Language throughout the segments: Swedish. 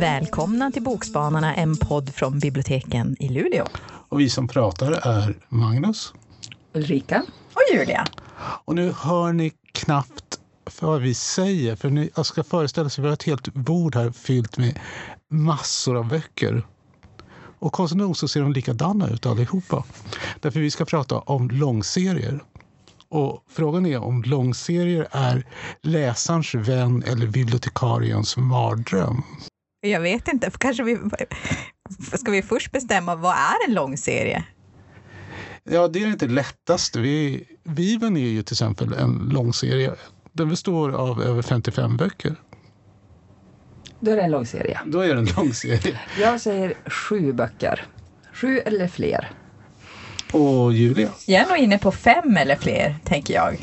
Välkomna till Bokspanarna, en podd från biblioteken i Luleå. Och vi som pratar är Magnus. Ulrika. Och Julia. Och nu hör ni knappt vad vi säger, för ni jag ska föreställa sig att vi har ett helt bord här fyllt med massor av böcker. Och konstigt nog så ser de likadana ut allihopa. Därför vi ska prata om långserier. Och frågan är om långserier är läsarens vän eller bibliotekariens mardröm. Jag vet inte, kanske vi... Ska vi först bestämma vad är en långserie? Ja, det är inte lättast. Vi, Bibeln är ju till exempel en långserie. Den består av över 55 böcker. Då är det en lång serie. Då är det en långserie. Jag säger sju böcker. Sju eller fler. Och Julia? Jag är nog inne på fem eller fler, tänker jag.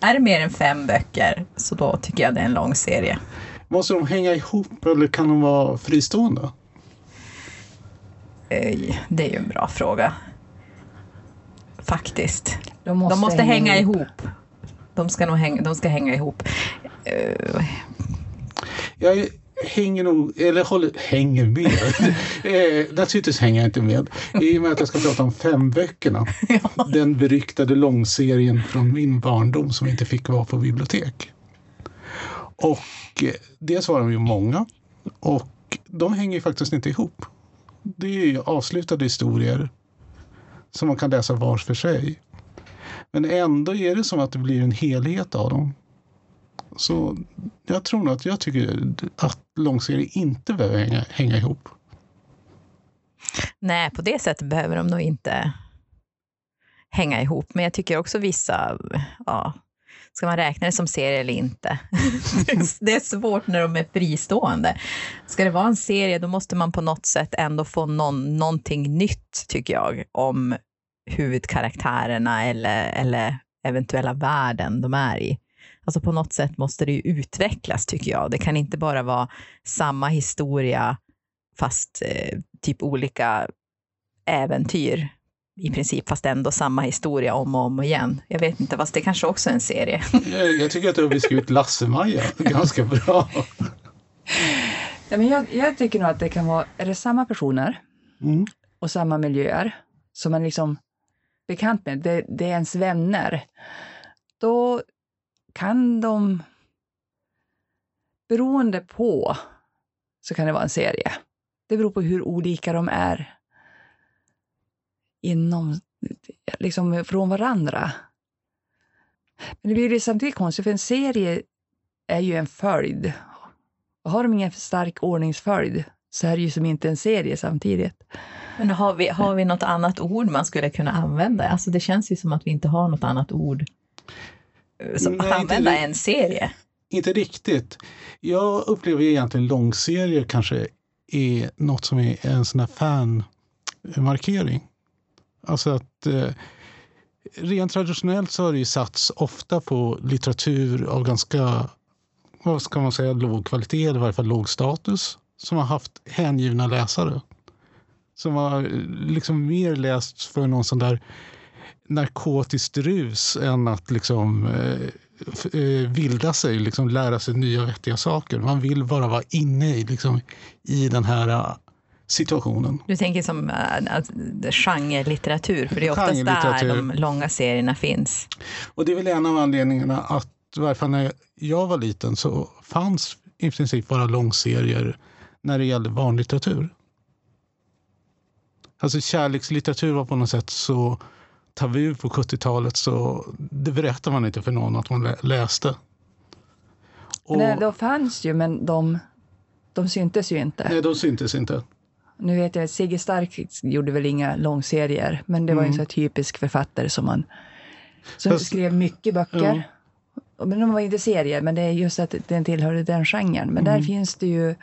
Är det mer än fem böcker, så då tycker jag det är en lång serie. Måste de hänga ihop eller kan de vara fristående? Det är ju en bra fråga. Faktiskt. De måste, De måste hänga ihop. De ska nog hänga, de ska hänga ihop. Eh, Jag hänger nog, eller håller, hänger med. eh, naturligtvis hänger jag inte med. I och med att jag ska prata om femböckerna. Den beryktade långserien från min barndom som inte fick vara på bibliotek. Och eh, dels var de ju många. Och de hänger ju faktiskt inte ihop. Det är ju avslutade historier som man kan läsa vars för sig. Men ändå är det som att det blir en helhet av dem. Så jag tror nog att jag tycker att långserier inte behöver hänga, hänga ihop. Nej, på det sättet behöver de nog inte hänga ihop. Men jag tycker också vissa, ja, ska man räkna det som serie eller inte? det är svårt när de är fristående. Ska det vara en serie, då måste man på något sätt ändå få någon, någonting nytt, tycker jag, om huvudkaraktärerna eller, eller eventuella världen de är i. Alltså på något sätt måste det ju utvecklas, tycker jag. Det kan inte bara vara samma historia, fast eh, typ olika äventyr i princip, fast ändå samma historia om och om igen. Jag vet inte, fast det kanske också är en serie. Jag, tycker att du har beskrivit Lasse-Maja ganska bra. Ja, men jag, jag tycker nog att det kan vara, är det samma personer Mm. och samma miljöer som man liksom bekant med, det, det är ens vänner, då kan de, beroende på, så kan det vara en serie. Det beror på hur olika de är inom, liksom från varandra. Men det blir ju samtidigt konstigt, för en serie är ju en följd. Har de ingen stark ordningsföljd så är det ju som inte en serie samtidigt. Men har vi, har vi något annat ord man skulle kunna använda? Alltså det känns ju som att vi inte har något annat ord som Nej, inte använda ri- en serie. Inte riktigt. Jag upplever egentligen långserier kanske är något som är en sån här fanmarkering. Alltså att eh, rent traditionellt så har det ju satts ofta på litteratur av ganska, vad ska man säga, låg kvalitet eller i varje fall låg status. Som har haft hängivna läsare. Som har eh, liksom mer läst för någon sån där narkotiskt rus än att liksom eh, eh, vilda sig, liksom lära sig nya vettiga saker. Man vill bara vara inne i, liksom, i den här eh, situationen. Du tänker som att genre-litteratur, för det är oftast där de långa serierna finns. Och det är väl en av anledningarna att i varje fall när jag var liten så fanns i princip bara långserier när det gällde barnlitteratur. Alltså kärlekslitteratur var på något sätt så tabu på 70-talet så det berättar man inte för någon att man lä- läste. Och, Nej, de fanns ju, men de, de syntes ju inte. nej, de syntes inte. Nu vet jag att Sigge Stark gjorde väl inga långserier, men det var en Mm. sån här typisk författare som man som Fast- skrev mycket böcker. Men de var inte serier, men det är just att den tillhörde den genren. Men Mm. där finns det ju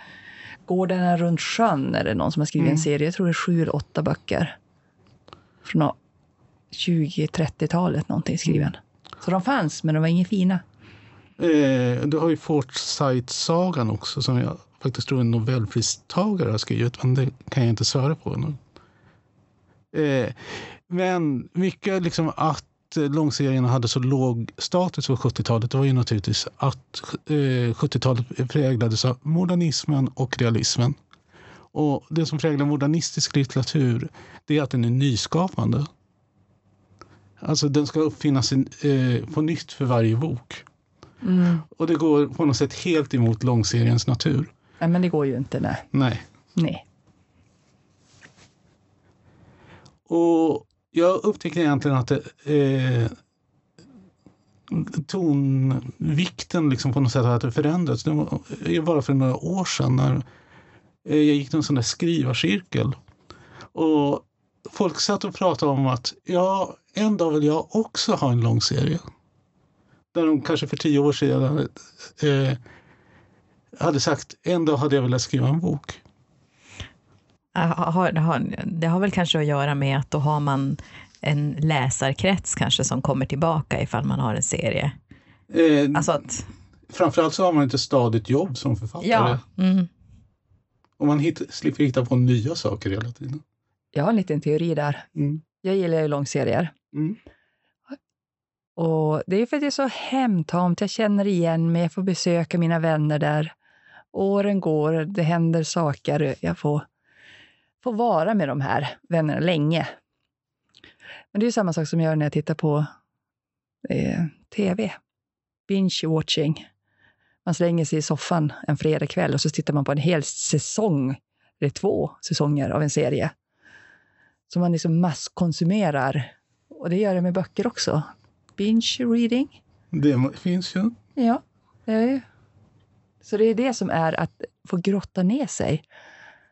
Gårdarna runt sjön, är det någon som har skrivit Mm. en serie. Jag tror det är sju eller åtta böcker. Från 20-30-talet någonting skriven. Mm. Så de fanns, men de var inga fina. Eh, du har ju Forsyth-sagan också som jag faktiskt tror en nobelpristagare har skrivit, men det kan jag inte svära på nu. Eh, men mycket liksom att långserierna hade så låg status på 70-talet var ju naturligtvis att eh, 70-talet präglades av modernismen och realismen. Och det som präglar modernistisk litteratur det är att den är nyskapande. Alltså den ska uppfinnas eh, på nytt för varje bok. Mm. Och det går på något sätt helt emot långseriens natur. Nej, men det går ju inte. Nej. Nej. nej. Och jag upptäckte egentligen att det, eh, tonvikten liksom på något sätt hade förändrats. Det var bara för några år sedan när eh, jag gick till en sån där skrivarcirkel. Och folk satt och pratade om att ja, en dag vill jag också ha en lång serie. Där de kanske för tio år sedan eh, hade sagt en dag hade jag velat skriva en bok. Har, har, det har väl kanske att göra med att då har man en läsarkrets kanske som kommer tillbaka ifall man har en serie. Eh, Alltså att, Framförallt så har man inte stadigt jobb som författare. ja. Mm. Och man hit, slipper hitta på nya saker hela tiden. Jag har en liten teori där. Mm. Jag gillar ju långserier. Mm. Och det är för att det är så hemtamt. Jag känner igen mig. Jag får besöka mina vänner där. Åren går, det händer saker. Jag får, får vara med de här vännerna länge. Men det är samma sak som jag gör när jag tittar på eh, tv. Binge-watching. Man slänger sig i soffan en fredagkväll och så tittar man på en hel säsong, eller två säsonger av en serie. Som man liksom masskonsumerar. Och det gör jag med böcker också. Binge reading. Det finns ju. Ja, det är ju. Så det är det som är att få grotta ner sig.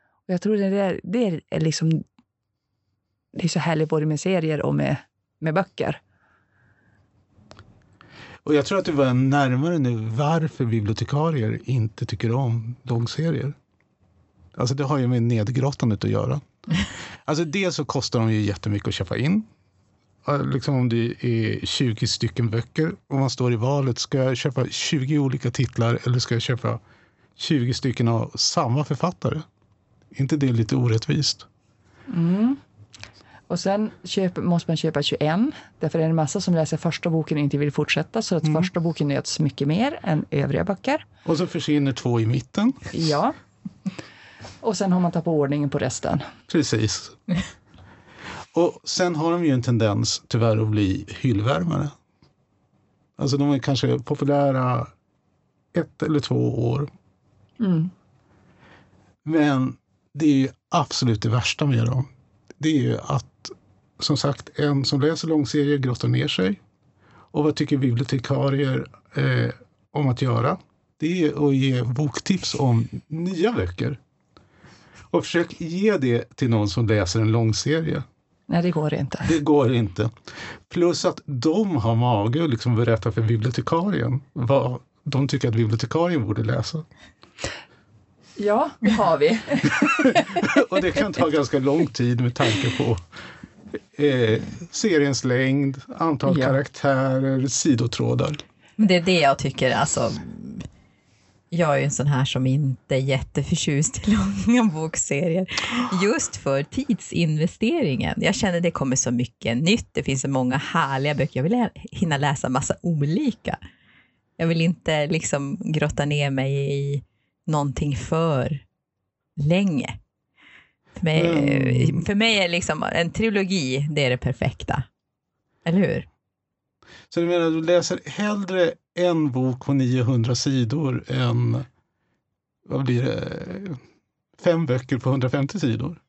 Och jag tror det är, det är liksom det är så härligt både med serier och med, med böcker. Och jag tror att du var närmare nu varför bibliotekarier inte tycker om långserier. Alltså det har ju med nedgrottandet att göra. Alltså dels så kostar de ju jättemycket att köpa in. Liksom om det är 20 stycken böcker och man står i valet, ska jag köpa 20 olika titlar eller ska jag köpa 20 stycken av samma författare? Inte det lite orättvist? Och sen köp, måste man köpa 21, därför är det en massa som läser första boken och inte vill fortsätta, så att första boken nöts mycket mer än övriga böcker. Och så försvinner två i mitten. Ja. Och sen har man tappat ordningen på resten. Precis. Och sen har de ju en tendens tyvärr att bli hyllvärmare. Alltså de är kanske populära ett eller två år. Mm. Men det är ju absolut det värsta med dem. Det är ju att som sagt en som läser långserier grottar ner sig. Och vad tycker bibliotekarier eh, om att göra? Det är att ge boktips om nya böcker. Och försök ge det till någon som läser en långserie. Nej, det går inte. Det går inte. Plus att de har mage att liksom berätta för bibliotekarien vad de tycker att bibliotekarien borde läsa. Ja, det har vi. Och det kan ta ganska lång tid med tanke på eh, seriens längd, antal Ja. karaktärer, sidotrådar. Men det är det jag tycker, alltså. Jag är ju en sån här som inte är jätteförtjust i långa bokserier. Just för tidsinvesteringen. Jag känner det kommer så mycket nytt. Det finns så många härliga böcker. Jag vill lä- hinna läsa massa olika. Jag vill inte liksom grotta ner mig i någonting för länge. För mig, Mm. för mig är liksom en trilogi, det är det perfekta. Eller hur? Så du menar, du läser hellre en bok på 900 sidor än vad blir det, fem böcker på 150 sidor?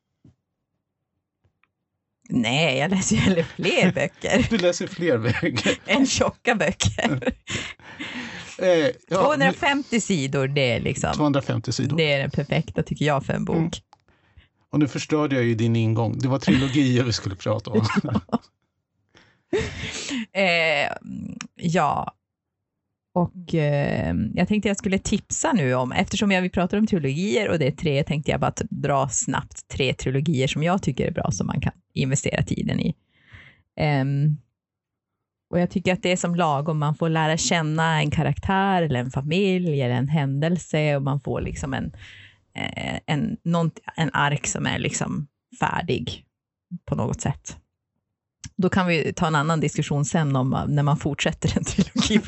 Nej, jag läser ju hellre fler böcker Du läser fler böcker. än tjocka böcker. Eh, ja, 250 sidor, det är liksom 250 sidor. det är det perfekta tycker jag för en bok. Mm. Och nu förstörde jag ju din ingång. Det var trilogier vi skulle prata om. Eh, ja, och eh, jag tänkte jag skulle tipsa nu om, eftersom jag, vi pratar om trilogier och det är tre, tänkte jag bara att dra snabbt tre trilogier som jag tycker är bra som man kan investera tiden i. Ehm, och jag tycker att det är som lagom, man får lära känna en karaktär eller en familj eller en händelse och man får liksom en, eh, en, en ark som är liksom färdig. på något sätt. Då kan vi ta en annan diskussion sen om eh, när man fortsätter en trilogi.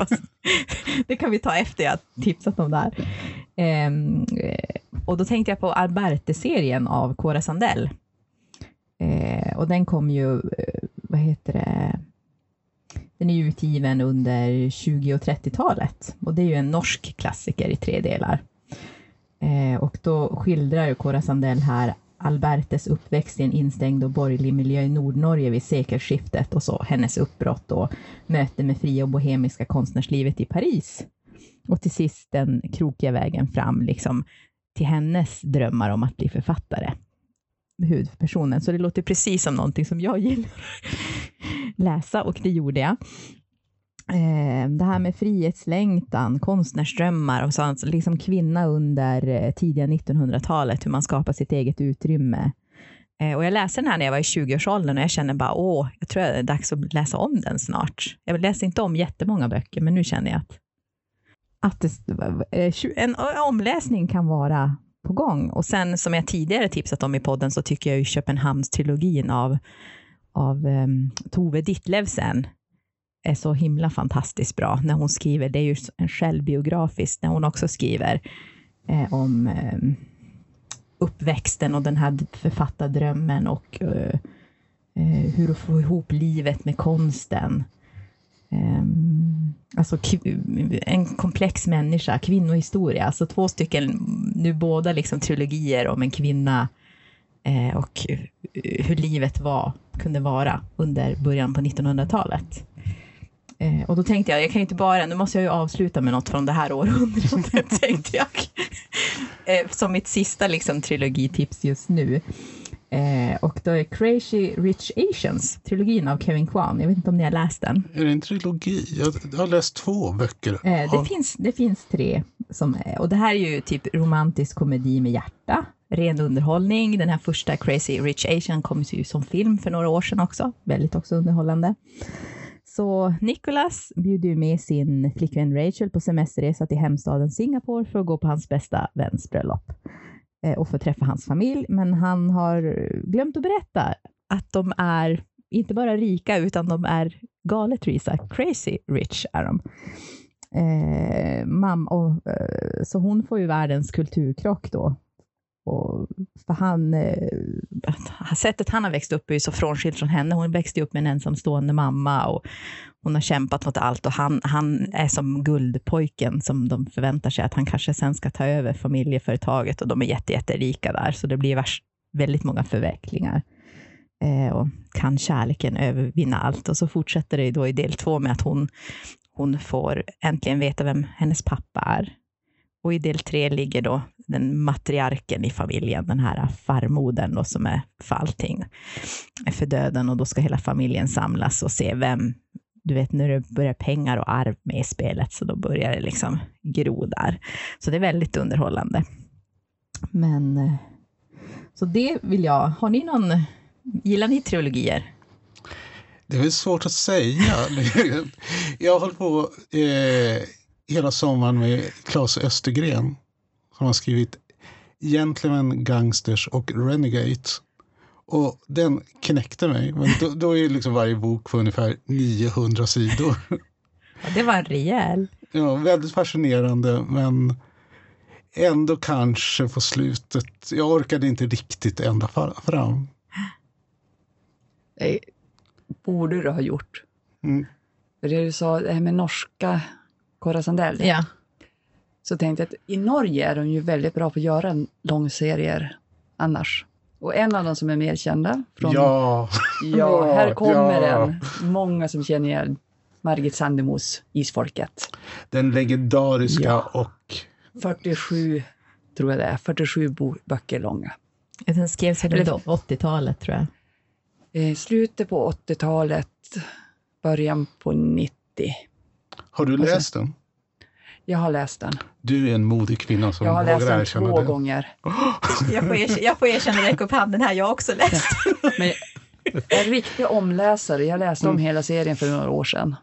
Det kan vi ta efter jag tipsat om det här. Ehm, eh, och då tänkte jag på Alberte-serien av Cora Sandell. Eh, och den kom ju, eh, vad heter det, den är utgiven under 20 och 30-talet. Och det är ju en norsk klassiker i tre delar. Eh, och då skildrar ju Cora Sandell här Albertes uppväxt i en instängd och borgerlig miljö i Nordnorge vid sekelskiftet och så hennes uppbrott och möte med fria och bohemiska konstnärslivet i Paris. Och till sist den krokiga vägen fram liksom, till hennes drömmar om att bli författare. Huvudpersonen. Så det låter precis som någonting som jag gillar läsa och det gjorde jag. Eh, det här med frihetslängtan, konstnärsdrömmar och sånt, liksom kvinna under eh, tidiga 1900-talet, hur man skapar sitt eget utrymme. Eh, och jag läste den här när jag var i 20-årsåldern och jag känner bara, åh, jag tror det är dags att läsa om den snart. Jag läser inte om jättemånga böcker, men nu känner jag att, att det, eh, en eh, omläsning kan vara på gång. Och sen, som jag tidigare tipsat om i podden, så tycker jag ju Köpenhamnstrilogin av, av um, Tove Ditlevsen är så himla fantastiskt bra när hon skriver, det är ju en självbiografisk, när hon också skriver eh, om eh, uppväxten och den här författardrömmen och eh, eh, hur att få ihop livet med konsten. Ehm, alltså en komplex människa, kvinnohistoria, alltså två stycken, nu båda liksom trilogier om en kvinna eh, och eh, hur livet var, kunde vara under början på 1900-talet. Eh, och då tänkte jag, jag kan inte bara, nu måste jag ju avsluta med något från det här århundradet, tänkte jag. Eh, som mitt sista liksom, trilogitips just nu. Eh, och då är Crazy Rich Asians, trilogin av Kevin Kwan. Jag vet inte om ni har läst den? Är det en trilogi? Jag har läst två böcker. Eh, det, finns, det finns tre. Som och det här är ju typ romantisk komedi med hjärta. Ren underhållning. Den här första Crazy Rich Asian kom ju som film för några år sedan också. Väldigt också underhållande. Så Nicholas bjuder ju med sin flickvän Rachel på semesterresa till hemstaden Singapore för att gå på hans bästa väns bröllop eh, och få träffa hans familj. Men han har glömt att berätta att de är inte bara rika, utan de är galet risa. Crazy rich är de. Eh, mam och, eh, så hon får ju världens kulturkrock då och för han, eh, sättet han har växt upp är så frånskilt från henne. Hon växte upp med en ensamstående mamma och hon har kämpat mot allt och han, han är som guldpojken som de förväntar sig att han kanske sen ska ta över familjeföretaget och de är jätte, jätterika där, så det blir väldigt många förvecklingar. Eh, och kan kärleken övervinna allt? Och så fortsätter det då i del två med att hon, hon får äntligen veta vem hennes pappa är. Och i del tre ligger då den matriarken i familjen, den här farmodern då, som är för allting, är för döden och då ska hela familjen samlas och se vem, du vet när det börjar pengar och arv med i spelet, så då börjar det liksom gro där. Så det är väldigt underhållande. Men, eh, så det vill jag, har ni någon, gillar ni trilogier? Det är väl svårt att säga. Jag har hållit på eh, hela sommaren med Claes Östergren som har skrivit Gentlemen, Gangsters och Renegades. Och den knäckte mig. Men då, då är liksom varje bok på ungefär 900 sidor. Ja, det var en rejäl. Ja, väldigt fascinerande men ändå kanske på slutet. Jag orkade inte riktigt ända fram. Det borde du ha gjort. Mm. För det du sa, det här med norska Cora Sandell. Ja så tänkte jag att i Norge är de ju väldigt bra på att göra långserier annars. Och en av de som är mer kända från... Ja! Ja, här kommer ja. den. Många som känner igen Margit Sandemos Isfolket. Den legendariska ja. och... 47, tror jag det är, 47 böcker långa. Den skrevs på 80-talet, tror jag. Eh, slutet på 80-talet, början på 90. Har du läst den? Jag har läst den. Du är en modig kvinna som Jag har läst den två det. gånger. Jag får, erkänna, jag får erkänna, räcka upp handen här, jag har också läst den. Men jag är en riktig omläsare. Jag läste om mm. hela serien för några år sedan.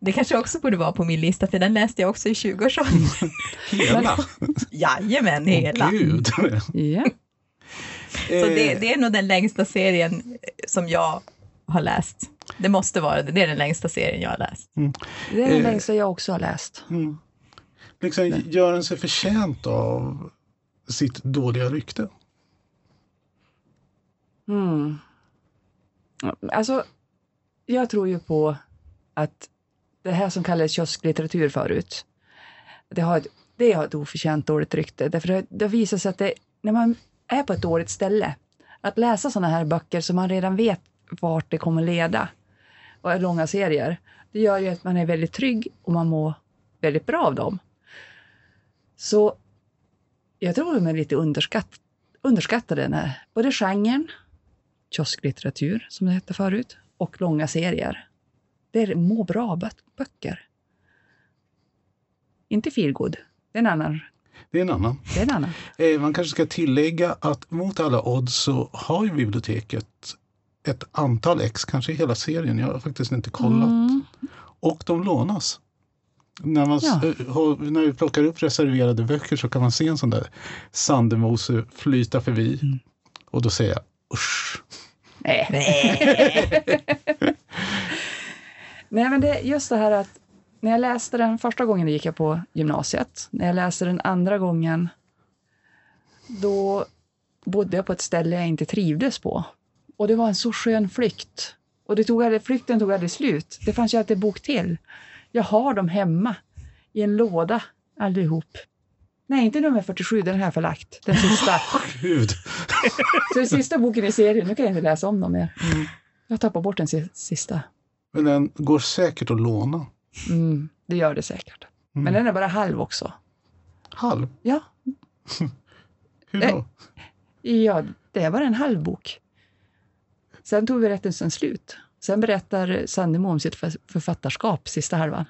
Det kanske också borde vara på min lista, för den läste jag också i 20-årsåldern. hela? Jajamän, hela. Åh, Gud. Ja. Så det, det är nog den längsta serien som jag har läst. Det måste vara det. Det är den längsta serien jag har läst. Det är den Eh. längsta jag också har läst. Mm. Liksom, gör den sig förtjänt av sitt dåliga rykte? Mm. Alltså, jag tror ju på att det här som kallades kiosklitteratur förut, det har, ett, det har ett oförtjänt dåligt rykte. Därför det, det visar sig att det, när man är på ett dåligt ställe, att läsa sådana här böcker som man redan vet vart det kommer leda, och långa serier, det gör ju att man är väldigt trygg och man mår väldigt bra av dem. Så jag tror de är lite underskatt, underskattade, när, både genren, kiosklitteratur som det hette förut, och långa serier. Det är må bra bö- böcker. Inte feelgood. Det är en annan. Det är en annan. Det är en annan. Eh, man kanske ska tillägga att mot alla odds så har ju biblioteket ett antal ex, kanske hela serien, jag har faktiskt inte kollat. Mm. Och de lånas. När, man, Ja. eh, när vi plockar upp reserverade böcker så kan man se en sån där Sandemose flyta förbi. Mm. Och då säger jag usch. Nej. Nej, men det just det här att när jag läste den första gången gick jag på gymnasiet. När jag läste den andra gången, då bodde jag på ett ställe jag inte trivdes på. Och det var en så skön flykt. Och det tog aldrig, flykten tog aldrig slut. Det fanns ju alltid bok till. Jag har dem hemma i en låda allihop. Nej, inte nummer 47, den har jag förlagt. Den sista. Gud. Så den sista boken i serien, nu kan jag inte läsa om dem mer. Jag tappar bort den si- sista. Men den går säkert att låna. Mm, det gör det säkert. Mm. Men den är bara halv också. Halv? Ja, Hur då? ja det är bara en halv bok. Sen tog berättelsen slut. Sen berättar Sandemo om sitt för- författarskap, sista halvan.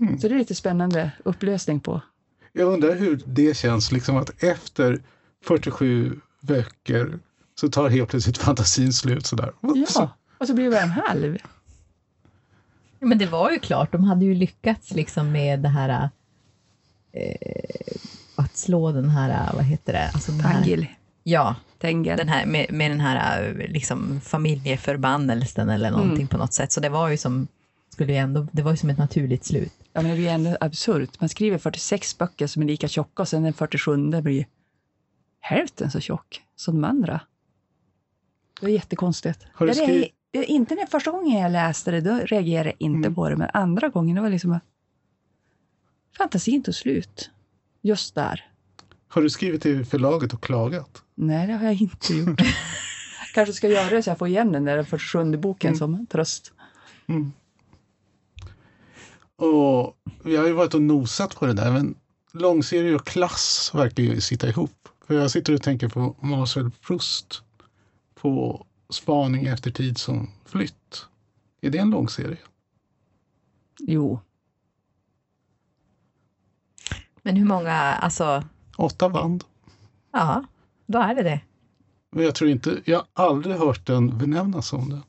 Mm. Så det är lite spännande upplösning på. Jag undrar hur det känns, liksom att efter 47 böcker så tar helt plötsligt fantasin slut sådär. Ja, och så blir det bara en halv. Men det var ju klart, de hade ju lyckats liksom med det här eh, att slå den här, vad heter det? Alltså den här, Tangil, ja, Tengel. den här, med, med den här eh, liksom familjeförbannelsen eller någonting Mm. på något sätt. Så det var ju som, skulle ju ändå, det var ju som ett naturligt slut. Ja, men det blir ändå absurt. Man skriver 46 böcker som är lika tjocka och sen den 47 blir hälften så tjock som de andra. Det är jättekonstigt. Har du Jag skrivit- reager- det, inte den första gången jag läste det, då reagerade jag inte Mm. på det, men andra gången det var liksom att fantasin tog slut. Just där. Har du skrivit till förlaget och klagat? Nej, det har jag inte gjort. Kanske ska göra det så jag får igen den där 47 boken Mm. som tröst. Mm. Och vi har ju varit och nosat på det där, men långserier och klass verkar ju sitta ihop. För jag sitter och tänker på Marcel Proust på Spaning efter tid som flytt. Är det en långserie? Jo, Men hur många, alltså, Åtta band. ja, då är det det. Men jag tror inte, jag har aldrig hört den benämnas som det.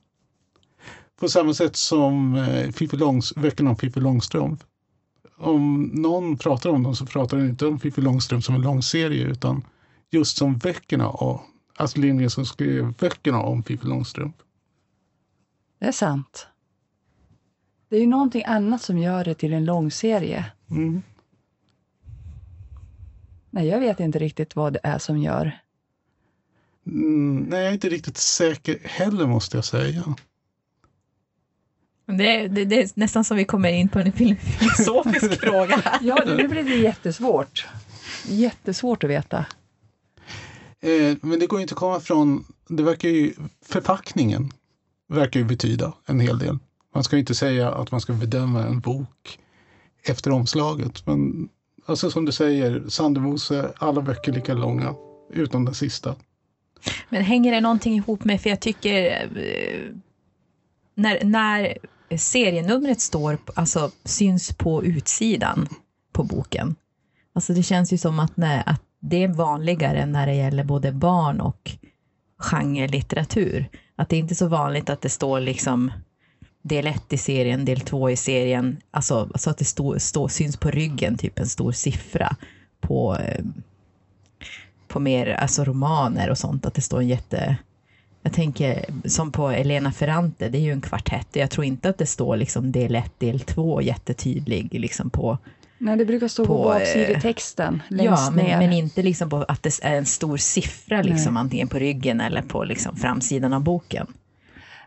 På samma sätt som eh, Långs, böckerna om Pippi Långstrump. Om någon pratar om dem så pratar den inte om Pippi Långstrump som en långserie utan just som böckerna av Astrid Lindgren som skrev böckerna om Pippi Långstrump. det är sant. Det är ju någonting annat som gör det till en långserie. Mm. Nej, jag vet inte riktigt vad det är som gör. Mm, nej, jag är inte riktigt säker heller måste jag säga. Det, det, det är nästan som vi kommer in på en fil- filosofisk fråga. Ja, nu blir det jättesvårt. Jättesvårt att veta. Eh, men det går ju inte att komma från, det verkar ju, förpackningen verkar ju betyda en hel del. Man ska ju inte säga att man ska bedöma en bok efter omslaget. Men alltså som du säger, Sandemose, alla böcker lika långa, utom den sista. Men hänger det någonting ihop med, för jag tycker eh, när, när serienumret står, alltså syns på utsidan på boken. Alltså det känns ju som att, nej, att det är vanligare när det gäller både barn och genrelitteratur. Att det är inte så vanligt att det står liksom del 1 i serien, del 2 i serien, alltså så att det stå, stå, syns på ryggen, typ en stor siffra på, eh, på mer alltså romaner och sånt, att det står en jätte... Jag tänker som på Elena Ferrante, det är ju en kvartett. Jag tror inte att det står liksom del 1, del 2 jättetydlig liksom på... Nej, det brukar stå på, På, baksidetexten längst Ja, men, ner. men inte liksom på att det är en stor siffra liksom, antingen på ryggen eller på liksom framsidan av boken.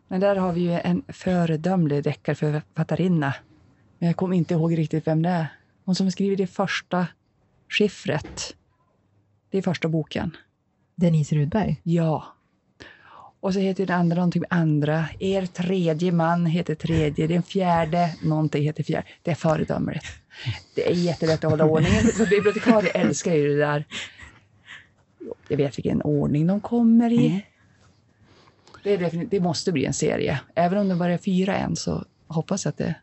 Men där har vi ju en föredömlig deckarförfattarinna. Men jag kommer inte ihåg riktigt vem det är. Hon som skriver det första skiffret. Det är första boken. Denise Rudberg. Ja. Och så heter den andra någonting med andra. Er tredje man heter tredje. Den fjärde någonting heter fjärde. Det är föredömligt. Det är jättelätt att hålla ordningen. För bibliotekarier älskar ju det där. Jag vet vilken ordning de kommer i. Det, är det måste bli en serie. Även om det bara är fyra än så hoppas jag att det...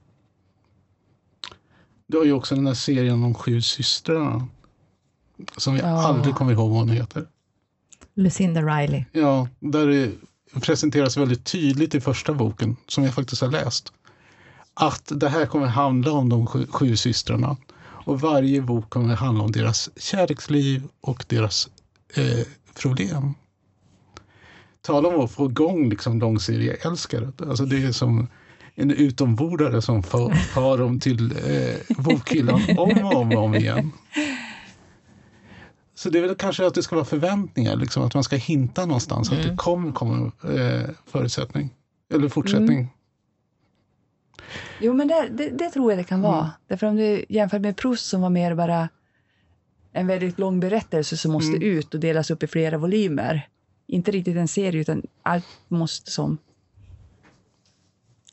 Du har ju också den där serien om sju systrarna. Som jag Ja. aldrig kommer ihåg vad hon heter. Lucinda Riley. Ja, där det presenteras väldigt tydligt i första boken, som jag faktiskt har läst, att det här kommer handla om de sju, sju systrarna. Och varje bok kommer handla om deras kärleksliv och deras eh, problem. Tala om att få igång liksom långserieälskare. Alltså det är som en utombordare som för, för dem till eh, bokhyllan om och om och om igen. Så det är väl kanske att det ska vara förväntningar, liksom, att man ska hinta någonstans att det kommer komma eh, förutsättning. Eller fortsättning. Jo, men det, det, det tror jag det kan vara. Därför om du jämför med Proust som var mer bara en väldigt lång berättelse som måste ut och delas upp i flera volymer. Inte riktigt en serie, utan allt måste som...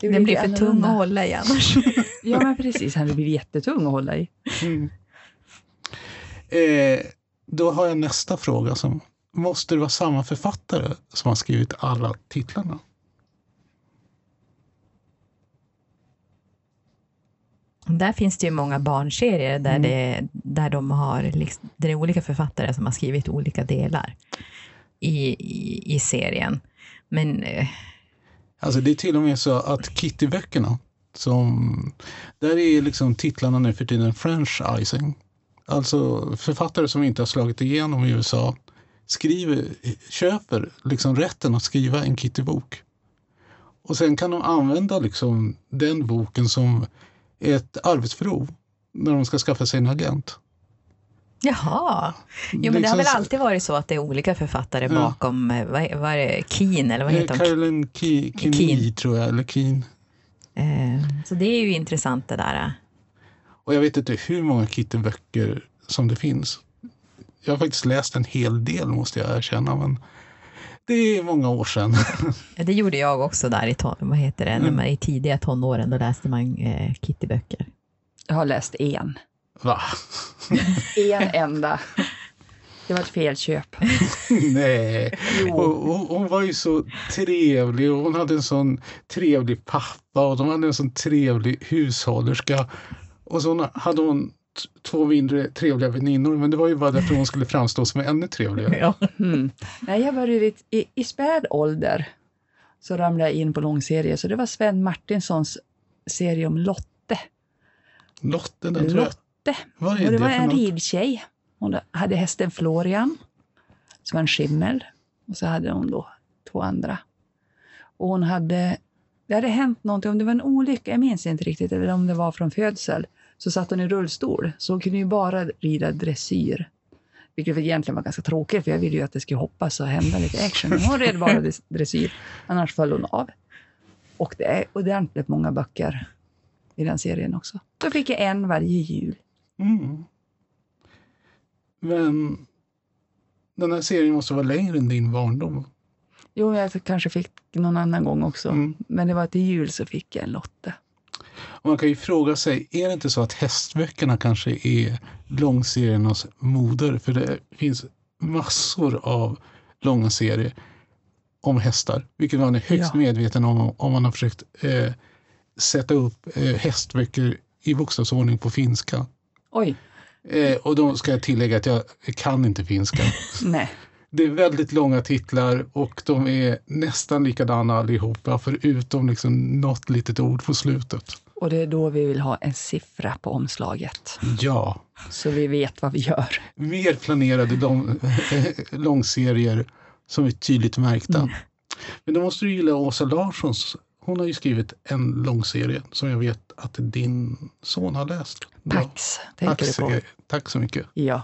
Den blir lite för tung att hålla i annars. Ja, men precis. Han blir jättetung att hålla i. Eh, då har jag nästa fråga. Som, måste det vara samma författare som har skrivit alla titlarna? Där finns det ju många barnserier där, det, där, de har, liksom- där det är olika författare som har skrivit olika delar i, i, i serien. Men eh, Alltså det är till och med så att Kitty-böckerna, som, där är liksom titlarna nu för tiden franchising. Alltså författare som inte har slagit igenom i USA skriver, köper liksom rätten att skriva en Kitty-bok. Och sen kan de använda liksom den boken som ett arbetsprov när de ska skaffa sig en agent. jaha, jo men det har Liksom väl alltid varit så att det är olika författare Ja. bakom, eh, vad, vad är det, Keen eller vad heter de? Caroline Keen. tror jag, eller Keen. Eh, så det är ju intressant det där. Och jag vet inte hur många Kitty-böcker som det finns. Jag har faktiskt läst en hel del måste jag erkänna. Men det är många år sedan. Det gjorde jag också där i, ton, vad heter det, när man, i tidiga tonåren, då läste man eh, Kittyböcker. Jag har läst en. Va? En enda. Det var ett felköp. Nej. Och, hon var ju så trevlig och hon hade en sån trevlig pappa och de hade en sån trevlig hushållerska. Och så hade hon t- två mindre trevliga väninnor men det var ju bara därför hon skulle framstå som ännu trevligare. Ja. Mm. Nej, jag började i, i, i späd ålder så ramlade jag in på långserie. Så det var Sven Martinssons serie om Lotte. Lotte, den tror jag. Lotte. Vad är Och det det var för en något? ridtjej. Hon hade hästen Florian, som var en skimmel. Och så hade hon då två andra. Och hon hade, det hade hänt någonting, om det var en olycka, jag minns inte riktigt, eller om det var från födsel. Så satt hon i rullstol, så hon kunde ju bara rida dressyr. Vilket egentligen var ganska tråkigt, för jag ville ju att det skulle hoppas och hända lite action. Men hon red bara dres- dressyr, annars föll hon av. Och det är ordentligt många böcker i den serien också. Då fick jag en varje jul. Mm. Men den här serien måste vara längre än din barndom. Jo, jag kanske fick någon annan gång också. Mm. Men det var till jul så fick jag en Lotte. Och man kan ju fråga sig, är det inte så att hästböckerna kanske är långseriernas moder? För det finns massor av långa serier om hästar, vilket man är högst Ja. medveten om om man har försökt eh, sätta upp eh, hästböcker i bokstavsordning på finska. Oj, Eh, och då ska jag tillägga att jag kan inte finska. nej. Det är väldigt långa titlar och de är nästan likadana allihopa förutom liksom något litet ord på slutet. Och det är då vi vill ha en siffra på omslaget. Ja, Så vi vet vad vi gör. mer planerade lång, långserier som är tydligt märkta. Mm. Men då måste du gilla Åsa Larssons. Hon har ju skrivit en långserie som jag vet att din son har läst. Pax, tänker Tack, du på. så- tack så mycket. Ja.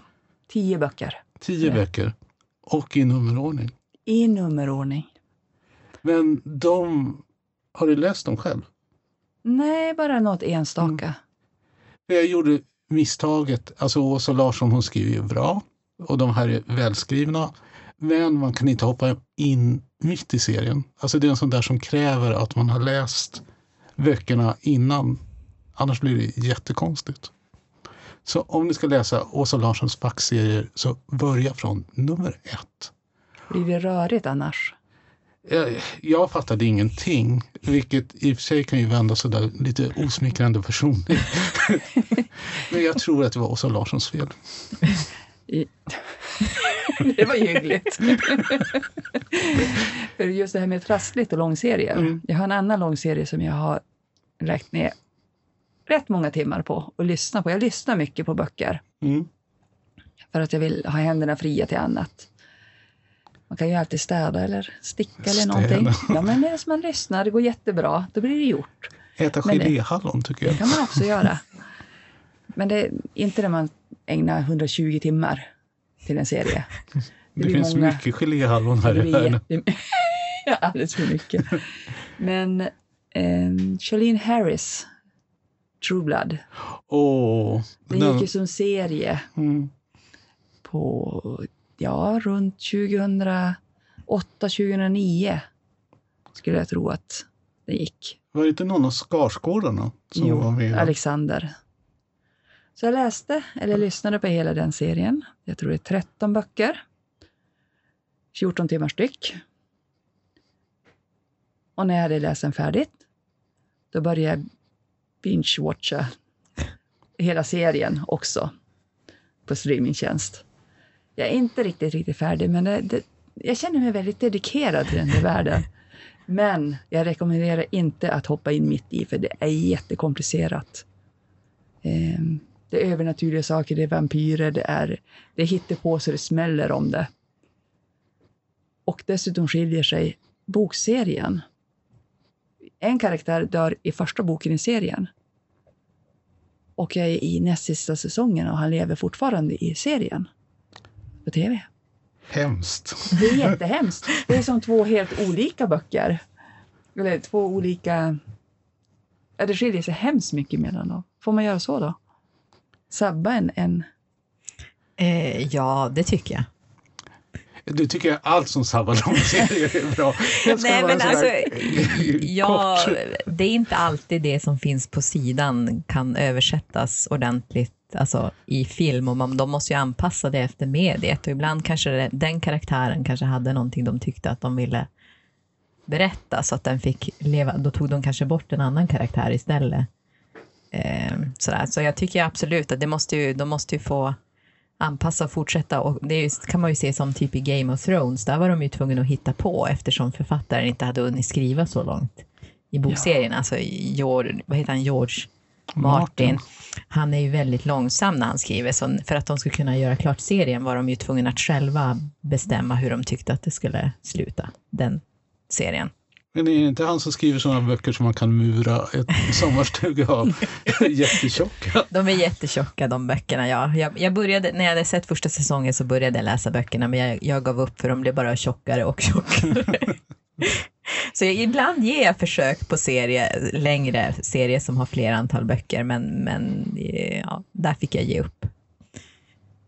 Tio böcker. Tio Ja. böcker och i nummerordning. I nummerordning. Men de, har du läst dem själv? Nej, bara något enstaka. Jag gjorde misstaget, alltså Åsa Larsson hon skriver ju bra och de här är välskrivna. Men man kan inte hoppa in mitt i serien. Alltså det är en sån där som kräver att man har läst böckerna innan. Annars blir det jättekonstigt. Så om ni ska läsa Åsa Larssons fackserier så börja från nummer ett. Blir det rörigt annars? Jag, jag fattade ingenting, vilket i och för sig kan ju vända sådär lite osmickrande personligt. Men jag tror att det var Åsa Larssons fel. Det var ju hyggligt. För just det här med trassligt och långserier. Mm. Jag har en annan långserie som jag har räknat ner rätt många timmar på och lyssnat på. Jag lyssnar mycket på böcker Mm. för att jag vill ha händerna fria till annat. Man kan ju alltid städa eller sticka eller Städa. någonting. Ja, men medan man lyssnar, det går jättebra, då blir det gjort. Äta det- geléhallon tycker Det jag. kan man också göra. Men det är inte när man ägnar 120 timmar till en serie. Det, blir finns många- mycket geléhallon här Det i världen. jättemycket. ja, alldeles för mycket. Men eh, Charlene Harris, True Blood, Åh, den gick ju som serie mm. på, ja, runt 2008, 2009 skulle jag tro att den gick. Var det inte någon av Skarsgårdarna som var Jo, med? i den? Alexander. Så jag läste, eller lyssnade på hela den serien. Jag tror det är 13 böcker. 14 timmar styck. Och när jag hade läst den färdigt, då började jag binge-watcha hela serien också på streamingtjänst. Jag är inte riktigt, riktigt färdig, men det, det, jag känner mig väldigt dedikerad till den här världen. Men jag rekommenderar inte att hoppa in mitt i, för det är jättekomplicerat. Ehm, det är övernaturliga saker, det är vampyrer, det är det hittar på så det smäller om det. Och dessutom skiljer sig bokserien. En karaktär dör i första boken i serien. Och jag är i näst sista säsongen och han lever fortfarande i serien. På tv. Hemskt. Det är jättehemskt. Det är som två helt olika böcker. Eller två olika... Ja, det skiljer sig hemskt mycket mellan dem. Får man göra så då? Sabba en... en... Eh, ja, det tycker jag. Du tycker jag allt som sabbar långserier är bra. Nej, men alltså, ja, det är inte alltid det som finns på sidan kan översättas ordentligt alltså, i film och man, de måste ju anpassa det efter mediet och ibland kanske det, den karaktären kanske hade någonting de tyckte att de ville berätta så att den fick leva, då tog de kanske bort en annan karaktär istället. Eh, sådär. Så jag tycker absolut att det måste ju, de måste ju få anpassa och fortsätta. Och det kan man ju se som typ i Game of Thrones, där var de ju tvungna att hitta på eftersom författaren inte hade hunnit skriva så långt i bokserien. Alltså George, vad heter han, George Martin. Martin. Han är ju väldigt långsam när han skriver, så för att de skulle kunna göra klart serien var de ju tvungna att själva bestämma hur de tyckte att det skulle sluta, den serien. Men är det inte han som skriver sådana böcker som man kan mura ett sommarstuga av? Jättetjocka. De är jättetjocka de böckerna, ja. Jag, jag började, när jag hade sett första säsongen så började jag läsa böckerna, men jag, jag gav upp för de blev bara tjockare och tjockare. så jag, ibland ger jag försök på serie, längre serier som har fler antal böcker, men, men eh, ja, där fick jag ge upp.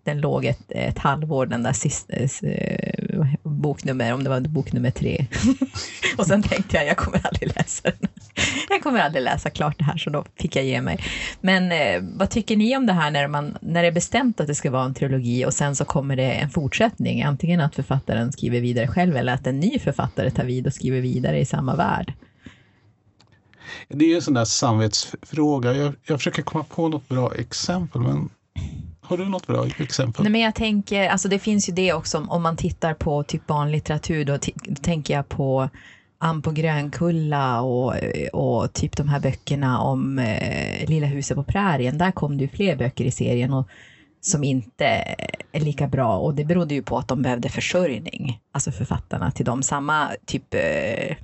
Den låg ett, ett halvår, den där sista eh, eh boknummer, om det var bok nummer tre. och sen tänkte jag, jag kommer aldrig läsa den. Jag kommer aldrig läsa klart det här, så då fick jag ge mig. Men eh, vad tycker ni om det här när, man, när det är bestämt att det ska vara en trilogi och sen så kommer det en fortsättning? Antingen att författaren skriver vidare själv eller att en ny författare tar vid och skriver vidare i samma värld. Det är ju en sån där samvetsfråga. Jag, jag försöker komma på något bra exempel, men har du något bra exempel? Nej, men jag tänker, alltså det finns ju det också, om- man tittar på typ barnlitteratur, då, då tänker jag på Ann på Grönkulla och, och typ de här böckerna om eh, Lilla huset på prärien. Där kom det ju fler böcker i serien och, som inte är lika bra och det berodde ju på att de behövde försörjning, alltså författarna till dem. Samma typ eh,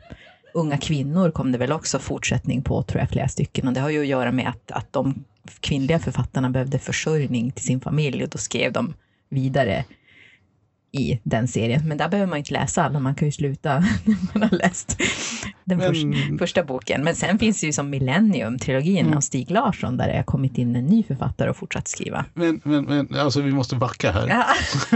Unga kvinnor kom det väl också fortsättning på, tror jag, flera stycken. Och det har ju att göra med att, att de kvinnliga författarna behövde försörjning till sin familj och då skrev de vidare i den serien. Men där behöver man inte läsa alla, man kan ju sluta när man har läst den Men- första, första boken. Men sen finns det ju som Millennium-trilogin Mm. av Stig Larsson, där det har kommit in en ny författare och fortsatt skriva. Men, men, men alltså vi måste backa här. Ja.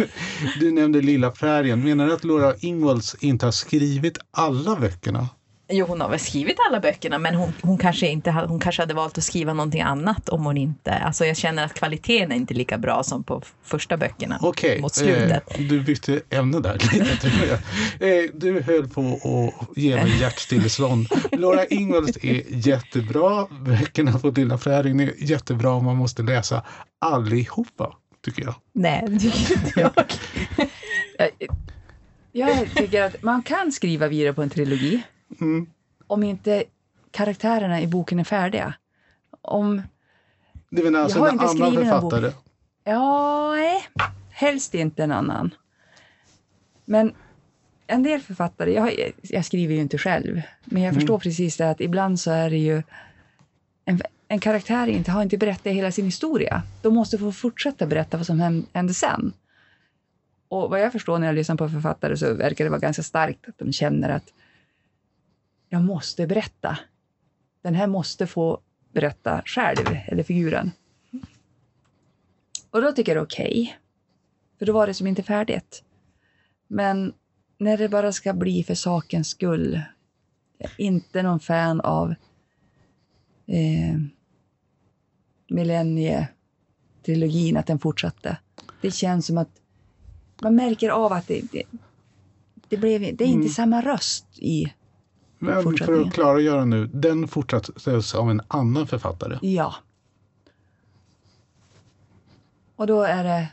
Du nämnde Lilla prärien. Menar du att Laura Ingalls inte har skrivit alla böckerna? Jo, hon har väl skrivit alla böckerna, men hon, hon, kanske inte, hon kanske hade valt att skriva någonting annat om hon inte... Alltså jag känner att kvaliteten är inte lika bra som på första böckerna. Okej, Mot slutet. eh, du bytte ämne där lite. Eh, du höll på att ge mig hjärtstillestånd. Laura Ingalls är jättebra. Böckerna på Lilla prärien är jättebra. Man måste läsa allihopa, tycker jag. Nej, det tycker inte. Jag, jag tycker att man kan skriva vidare på en trilogi Mm. om inte karaktärerna i boken är färdiga. Om, Det är alltså Jag har en inte annan författare. ja, nej, helst inte en annan. Men en del författare, jag, jag skriver ju inte själv, men jag förstår precis det att ibland så är det ju en, en karaktär inte har inte berättat hela sin historia. De måste få fortsätta berätta vad som hän- hände sen. Och vad jag förstår när jag lyssnar på författare så verkar det vara ganska starkt att de känner att jag måste berätta. Den här måste få berätta själv, eller figuren. Och då tycker jag det är okej. För då var det som inte färdigt. Men när det bara ska bli för sakens skull. Jag är inte någon fan av eh, millennietrilogin, att den fortsatte. Det känns som att man märker av att det, det, det, blev, det är inte Mm. samma röst i... Men för att klargöra nu, den fortsattes av en annan författare. Ja. Och då är det...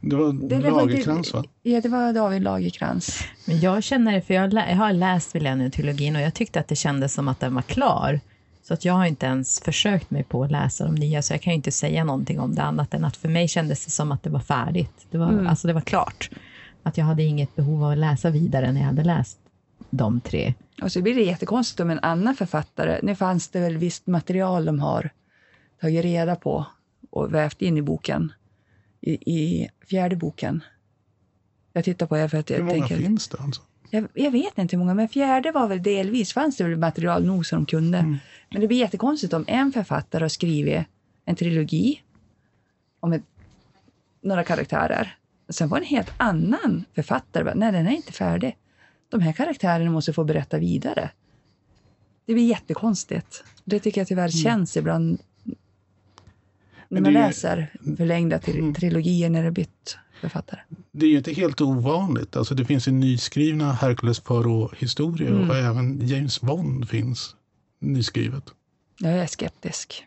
Det var det Lagercrantz va? Ja, det var David Lagercrantz. Men jag känner, för jag, jag har läst Millennium-trilogin och jag tyckte att det kändes som att den var klar. Så att jag har inte ens försökt mig på att läsa de nya, så jag kan ju inte säga någonting om det annat än att för mig kändes det som att det var färdigt. Det var, Mm. Alltså det var klart. Att jag hade inget behov av att läsa vidare när jag hade läst de tre. Och så blir det jättekonstigt om en annan författare, nu fanns det väl visst material de har tagit reda på och vävt in i boken, i, i fjärde boken. Jag tittar på er för att jag Hur många tänker, finns det? Alltså? jag, jag vet inte hur många, men fjärde var väl delvis, fanns det väl material nog som de kunde. Mm. Men det blir jättekonstigt om en författare har skrivit en trilogi om ett, några karaktärer. Sen var en helt annan författare nej den är inte färdig. De här karaktärerna måste få berätta vidare. Det blir jättekonstigt. Det tycker jag tyvärr känns ibland när man läser förlängda tri- Mm. trilogier när det bytt författare. Det är ju inte helt ovanligt. Alltså det finns ju nyskrivna Hercules Poirot-historier Mm. och även James Bond finns nyskrivet. Jag är skeptisk.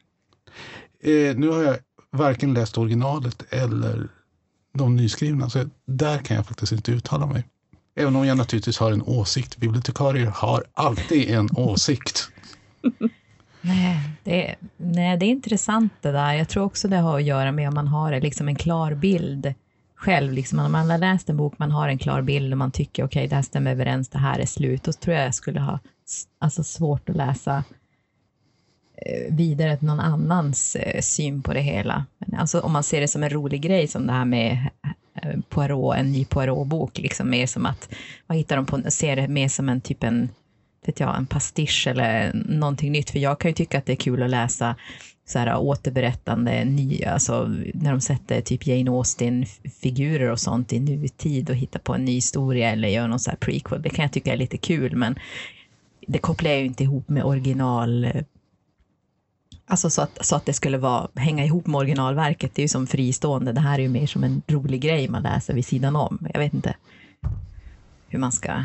Eh, nu har jag varken läst originalet eller de nyskrivna, så där kan jag faktiskt inte uttala mig. Även om jag naturligtvis har en åsikt. Bibliotekarier har alltid en åsikt. Nej det, nej, det är intressant det där. Jag tror också det har att göra med om man har liksom en klar bild själv. Liksom, om man har läst en bok, man har en klar bild och man tycker okej, det här stämmer överens, det här är slut. Då tror jag jag skulle ha alltså, svårt att läsa eh, vidare till någon annans eh, syn på det hela. Men alltså, om man ser det som en rolig grej, som det här med Eh, Poirot, en ny Poirot-bok, liksom mer som att, vad hittar de på, ser det mer som en typ en vet jag, en pastisch eller någonting nytt. För jag kan ju tycka att det är kul att läsa så här återberättande, nya, alltså när de sätter typ Jane Austen-figurer och sånt i nutid och hittar på en ny historia eller gör någon så här prequel. Det kan jag tycka är lite kul, men det kopplar jag ju inte ihop med original... Eh, Alltså så att, så att det skulle vara, hänga ihop med originalverket, det är ju som fristående. Det här är ju mer som en rolig grej man läser vid sidan om. Jag vet inte hur man ska...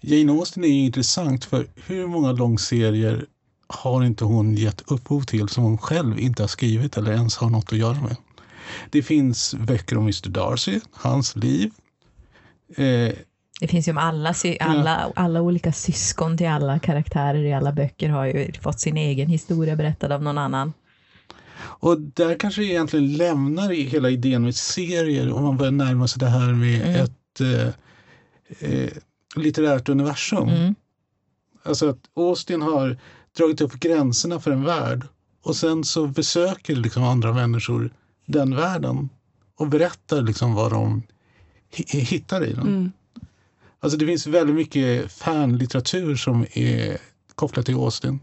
Jane Austen är ju intressant för hur många långserier har inte hon gett upphov till som hon själv inte har skrivit eller ens har något att göra med. Det finns böcker om Mr Darcy, hans liv. Eh, det finns ju om alla, sy- alla, alla olika syskon till alla karaktärer i alla böcker har ju fått sin egen historia berättad av någon annan. Och där kanske egentligen lämnar i hela idén med serier om man börjar närma sig det här med Mm. ett eh, eh, litterärt universum. Mm. Alltså att Austin har dragit upp gränserna för en värld och sen så besöker liksom andra människor den världen och berättar liksom vad de hi- hittar i den. Mm. Alltså det finns väldigt mycket fanlitteratur som är kopplat till Austin.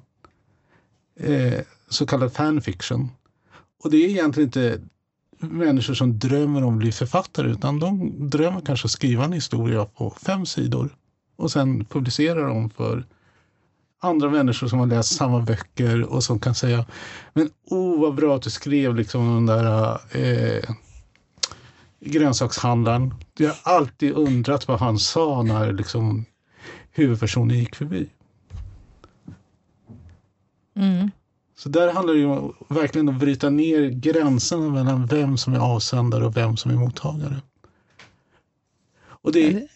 Eh, så kallad fanfiction. Och det är egentligen inte människor som drömmer om att bli författare utan de drömmer kanske att skriva en historia på fem sidor och sen publicera dem för andra människor som har läst samma böcker och som kan säga men oh vad bra att du skrev liksom den där eh, grönsakshandlaren. Jag har alltid undrat vad han sa när liksom, huvudpersonen gick förbi. Mm. Så där handlar det ju om, verkligen om att bryta ner gränserna mellan vem som är avsändare och vem som är mottagare. Och det är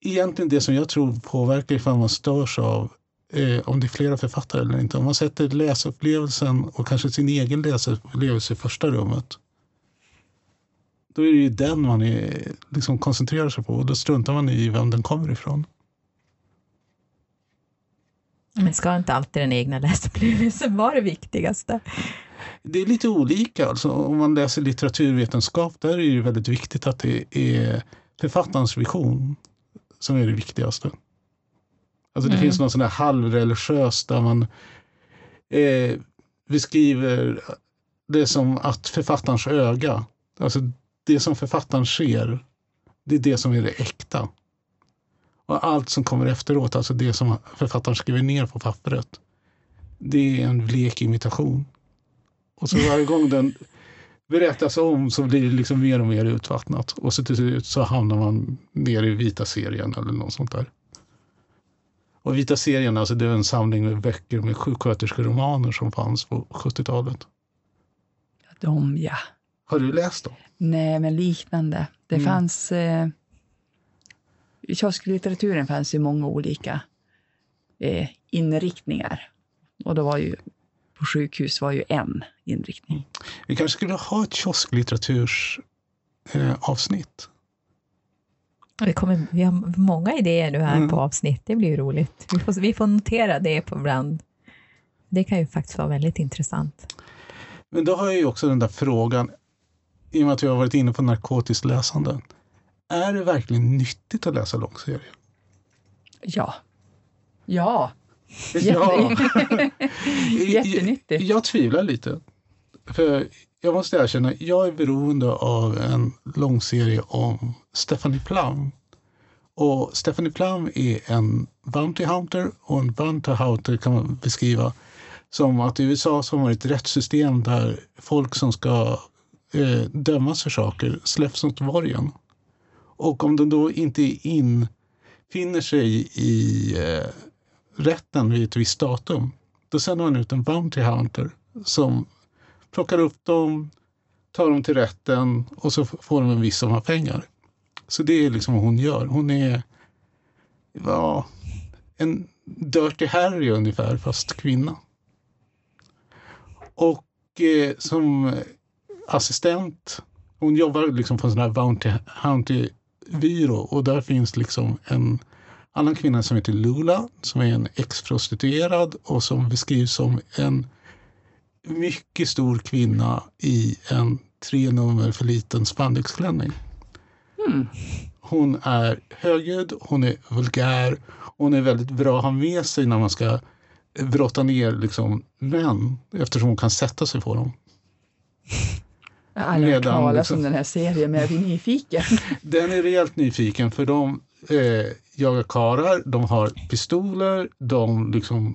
egentligen det som jag tror påverkar ifall man störs av eh, om det är flera författare eller inte. Om man sätter läsupplevelsen och kanske sin egen läsupplevelse i första rummet. Då är det ju den man är, liksom koncentrerar sig på och då struntar man i vem den kommer ifrån. Men ska inte alltid den egna läsupplevelsen vara det viktigaste? Det är lite olika. Alltså, om man läser litteraturvetenskap där är det väldigt viktigt att det är författarens vision som är det viktigaste. Alltså det Mm. finns något sån där halvreligiöst där man eh, beskriver det som att författarens öga, alltså det som författaren ser, det är det som är det äkta. Och allt som kommer efteråt, alltså det som författaren skriver ner på pappret, det är en blek imitation. Och så varje gång den berättas om så blir det liksom mer och mer utvattnat. Och så till slut så hamnar man ner i vita serien eller något sånt där. Och vita serien, alltså det är en samling med böcker med sjuksköterskeromaner som fanns på 70-talet. De, ja. Har du läst dem? Nej, men liknande. Det Mm. fanns... Eh, I kiosklitteraturen fanns ju många olika eh, inriktningar. Och då var ju på sjukhus var ju en inriktning. Vi kanske skulle ha ett kiosklitteraturs eh, avsnitt. Vi, kommer, vi har många idéer nu här Mm. på avsnitt, det blir ju roligt. Vi får, vi får notera det på ibland. Det kan ju faktiskt vara väldigt intressant. Men då har jag ju också den där frågan, i och med att vi har varit inne på narkotiskt läsande. Är det verkligen nyttigt att läsa långserier? Ja. Ja. Ja. Jättenyttigt. Jag tvivlar lite. För jag måste erkänna, jag är beroende av en långserie om Stephanie Plum. Och Stephanie Plum är en Bounty Hunter och en Bounty Hunter kan man beskriva som att i USA så har man ett rättssystem där folk som ska eh, dömas för saker släpps mot borgen. Och om de då inte infinner sig i eh, rätten vid ett visst datum, då sänder man ut en Bounty Hunter som plockar upp dem, tar dem till rätten och så får de en viss summa pengar. Så det är liksom vad hon gör. Hon är ja, en Dirty Harry ungefär, fast kvinna. Och eh, som assistent, hon jobbar liksom på en sån här Bounty Hunter-byrå och där finns liksom en annan kvinna som heter Lula som är en ex-prostituerad och som beskrivs som en mycket stor kvinna i en tre nummer för liten spandexklänning. Mm. Hon är högljudd, hon är vulgär, hon är väldigt bra att ha med sig när man ska brotta ner liksom män eftersom hon kan sätta sig på dem. Jag har aldrig hört talas liksom- om den här serien, men jag blir nyfiken. Den är rejält nyfiken för de eh, jagar karar, de har pistoler, de liksom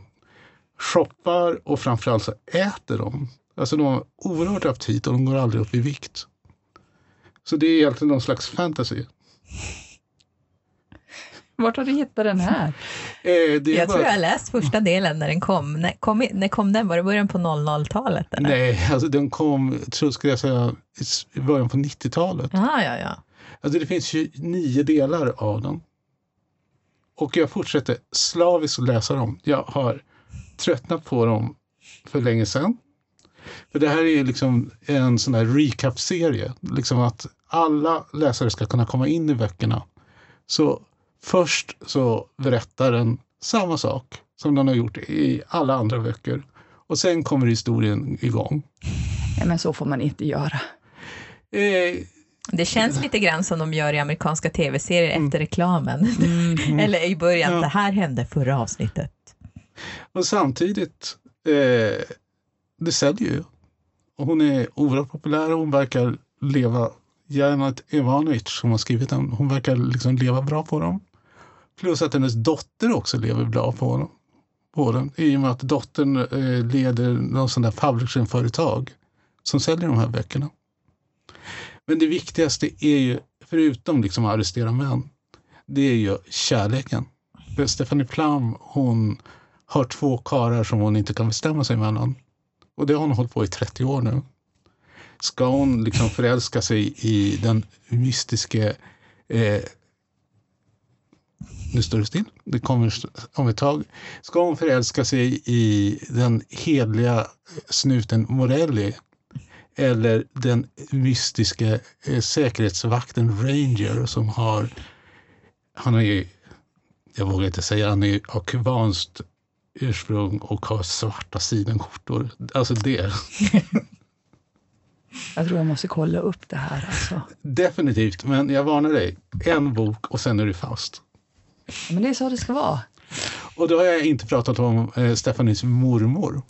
shoppar och framförallt så äter de. Alltså de har oerhört aptit och de går aldrig upp i vikt. Så det är egentligen någon slags fantasy. Vart har du hittat den här? Eh, Jag tror bara- jag har läst första delen när den kom. När kom, när kom den? Var det början på 00-talet? eller? Nej, alltså den kom, tror skulle jag säga, i början på 90-talet. Ja, ja, ja. Alltså det finns 29 delar av den. och jag fortsätter slaviskt läsa dem. Jag har tröttnat på dem för länge sedan. För det här är liksom en sån här recap-serie. Liksom att alla läsare ska kunna komma in i böckerna. Så först så berättar den samma sak som den har gjort i alla andra böcker. Och sen kommer historien igång. Ja, men så får man inte göra. Eh, Det känns lite grann som de gör i amerikanska tv-serier efter reklamen. Mm. Eller i början, Ja. det här hände förra avsnittet. och samtidigt, eh, det säljer ju. Hon är oerhört populär och hon verkar leva, Janet Ivanovic som har skrivit den, hon verkar liksom leva bra på dem. Plus att hennes dotter också lever bra på, honom. på den. I och med att dottern eh, leder någon sån där publishing-företag som säljer de här böckerna. Men det viktigaste är ju, förutom liksom att arrestera män, det är ju kärleken. För Stephanie Plum, hon har två karlar som hon inte kan bestämma sig mellan. Och det har hon hållit på i 30 år nu. Ska hon liksom förälska sig i den mystiske... Eh, nu står det still. Det kommer om ett tag. Ska hon förälska sig i den hedliga snuten Morelli eller den mystiska eh, säkerhetsvakten Ranger som har... Han är ju, jag vågar inte säga, han är av kubanskt ursprung och har svarta sidenskjortor. Alltså det, Jag tror jag måste kolla upp det här. Alltså. definitivt. Men jag varnar dig, en bok och sen är du fast. Men det är så det ska vara. Och då har jag inte pratat om eh, Stefanis mormor.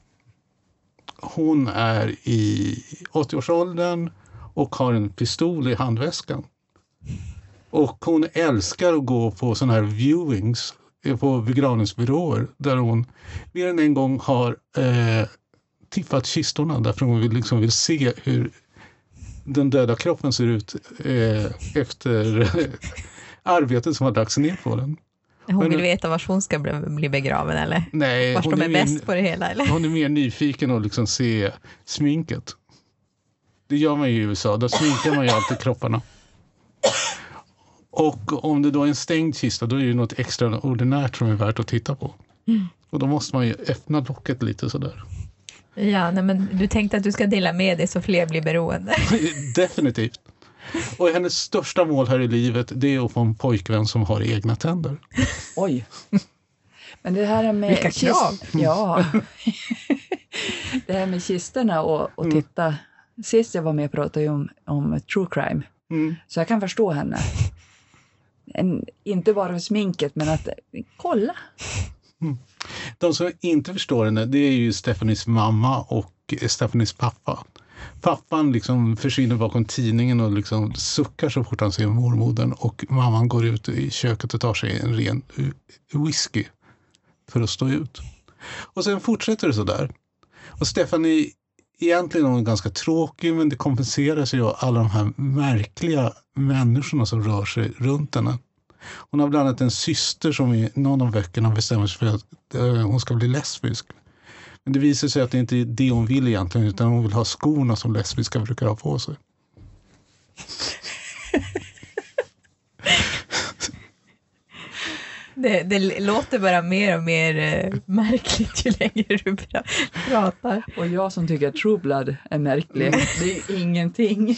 Hon är i 80-årsåldern och har en pistol i handväskan. Och hon älskar att gå på sådana här viewings eh, på begravningsbyråer där hon mer än en gång har eh, tiffat kistorna därför hon vill, liksom vill se hur den döda kroppen ser ut eh, efter arbetet som har lagts ner på den. Hon vill veta var hon ska bli, begraven eller Nej, hon de är mer- bäst på det hela. Eller? Hon är mer nyfiken att liksom se sminket. Det gör man ju i USA, där sminkar man ju alltid kropparna. Och om det då är en stängd kista, då är det något extraordinärt som är värt att titta på. Och då måste man ju öppna locket lite sådär. Ja, nej, men du tänkte att du ska dela med dig så fler blir beroende. Definitivt. Och hennes största mål här i livet, det är att få en pojkvän som har egna tänder. Oj. Men det här med... Vilka krav. Ja. det här med kistorna och, och titta. Sist jag var med pratade jag om, om true crime. Mm. Så jag kan förstå henne. En, inte bara sminket, men att kolla. De som inte förstår henne, det är ju Stephanies mamma och Stephanies pappa. Pappan liksom försvinner bakom tidningen och liksom suckar så fort han ser mormodern och mamman går ut i köket och tar sig en ren whisky för att stå ut. Och sen fortsätter det så där. Och Stephanie, egentligen är hon ganska tråkig men det kompenseras ju av alla de här märkliga människorna som rör sig runt henne. Hon har bland annat en syster som i någon av böckerna bestämmer sig för att eh, hon ska bli lesbisk. Men det visar sig att det inte är det hon vill egentligen utan hon vill ha skorna som lesbiska brukar ha på sig. Det, det låter bara mer och mer eh, märkligt ju längre du pra- pratar. Och jag som tycker att True Blood är märklig, det är ingenting.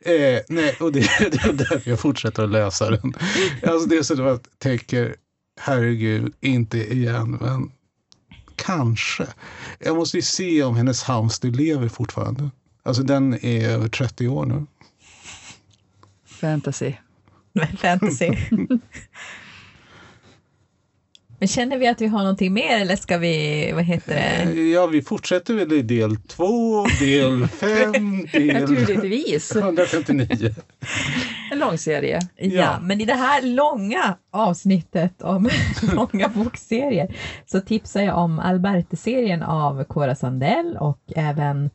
Eh, nej, och det, det är därför jag fortsätter att läsa den. Alltså det är så att jag tänker, herregud, inte igen, men kanske. Jag måste ju se om hennes hamster lever fortfarande. Alltså den är över 30 år nu. Fantasy. Fantasy. Men känner vi att vi har någonting mer eller ska vi, vad heter det? Eh, Ja, vi fortsätter väl i del 2, del 5, del Naturligtvis. 159. En lång serie. Ja, Ja. men i det här långa avsnittet om långa bokserier så tipsar jag om Alberte-serien av Cora Sandell och även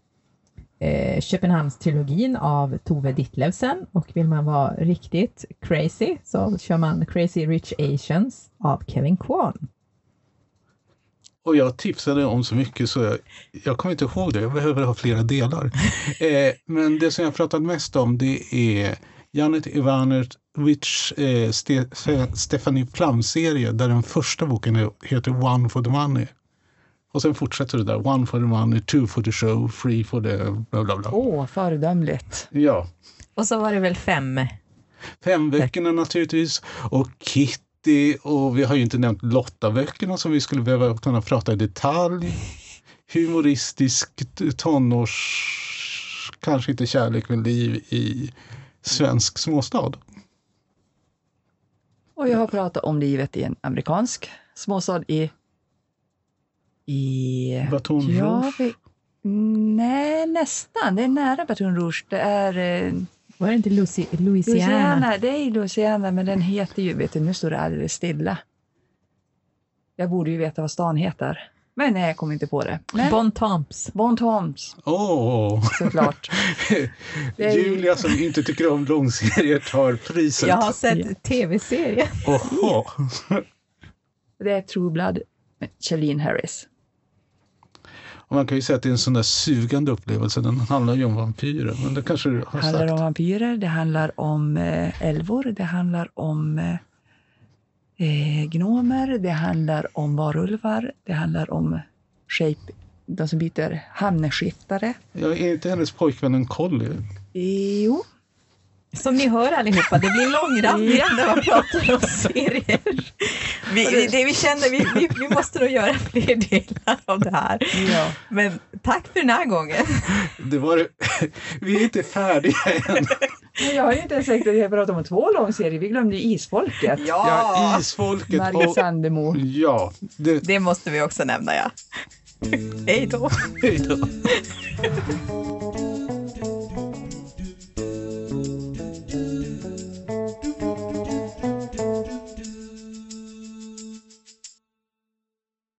eh, Köpenhamnstrilogin av Tove Ditlevsen och vill man vara riktigt crazy så kör man Crazy Rich Asians av Kevin Kwan. Och jag tipsade om så mycket så jag, jag kommer inte ihåg det. Jag behöver ha flera delar. Eh, men det som jag pratat mest om det är Janet Ivanovic eh, Ste Stephanie Plum-serie där den första boken är, heter One for the Money. Och sen fortsätter det där. One for the money, two for the show, three for the bla bla bla. Åh, föredömligt. Ja. Och så var det väl fem. Femböckerna naturligtvis. Och Kitty och vi har ju inte nämnt Lotta-böckerna som vi skulle behöva kunna prata i detalj. Humoristisk tonårs, kanske inte kärlek men liv i svensk småstad. Och jag har pratat om livet i en amerikansk småstad i... I... Baton Ja, Rouge. vi, nej, nästan. Det är nära Baton Rouge. Det är eh, Var det inte Lucy, Louisiana? Louisiana. Det är Louisiana, men den heter ju... Vet du, nu står det alldeles stilla. Jag borde ju veta vad stan heter. Men nej, jag kommer inte på det. Men Bon Toms. Bon Toms, Åh! såklart. Är ju- Julia som inte tycker om långserier tar priset. Jag har sett tv-serien. Oho. Det är True Blood med Charlene Harris. Och man kan ju säga att det är en sån där sugande upplevelse. Den handlar ju om vampyrer. Men det kanske du har Det handlar sagt. om vampyrer, det handlar om eh, älvor, det handlar om eh, gnomer, det handlar om varulvar, det handlar om shape, de som byter hamnskiftare. Ja, är inte hennes pojkvän en collie? Jo, Som ni hör allihopa, det blir långrandigt när man pratar om serier. Vi, vi- det vi känner, vi, vi, vi måste nog göra fler delar av det här. ja. Men tack för den här gången. Det var det. Vi är inte färdiga än. Jag har ju inte ens sagt att jag pratat om två långserier, vi glömde ju Isfolket. Ja, isfolket Margit och... Sandemo. Ja, det... Det måste vi också nämna, ja. Hej då. Hej då.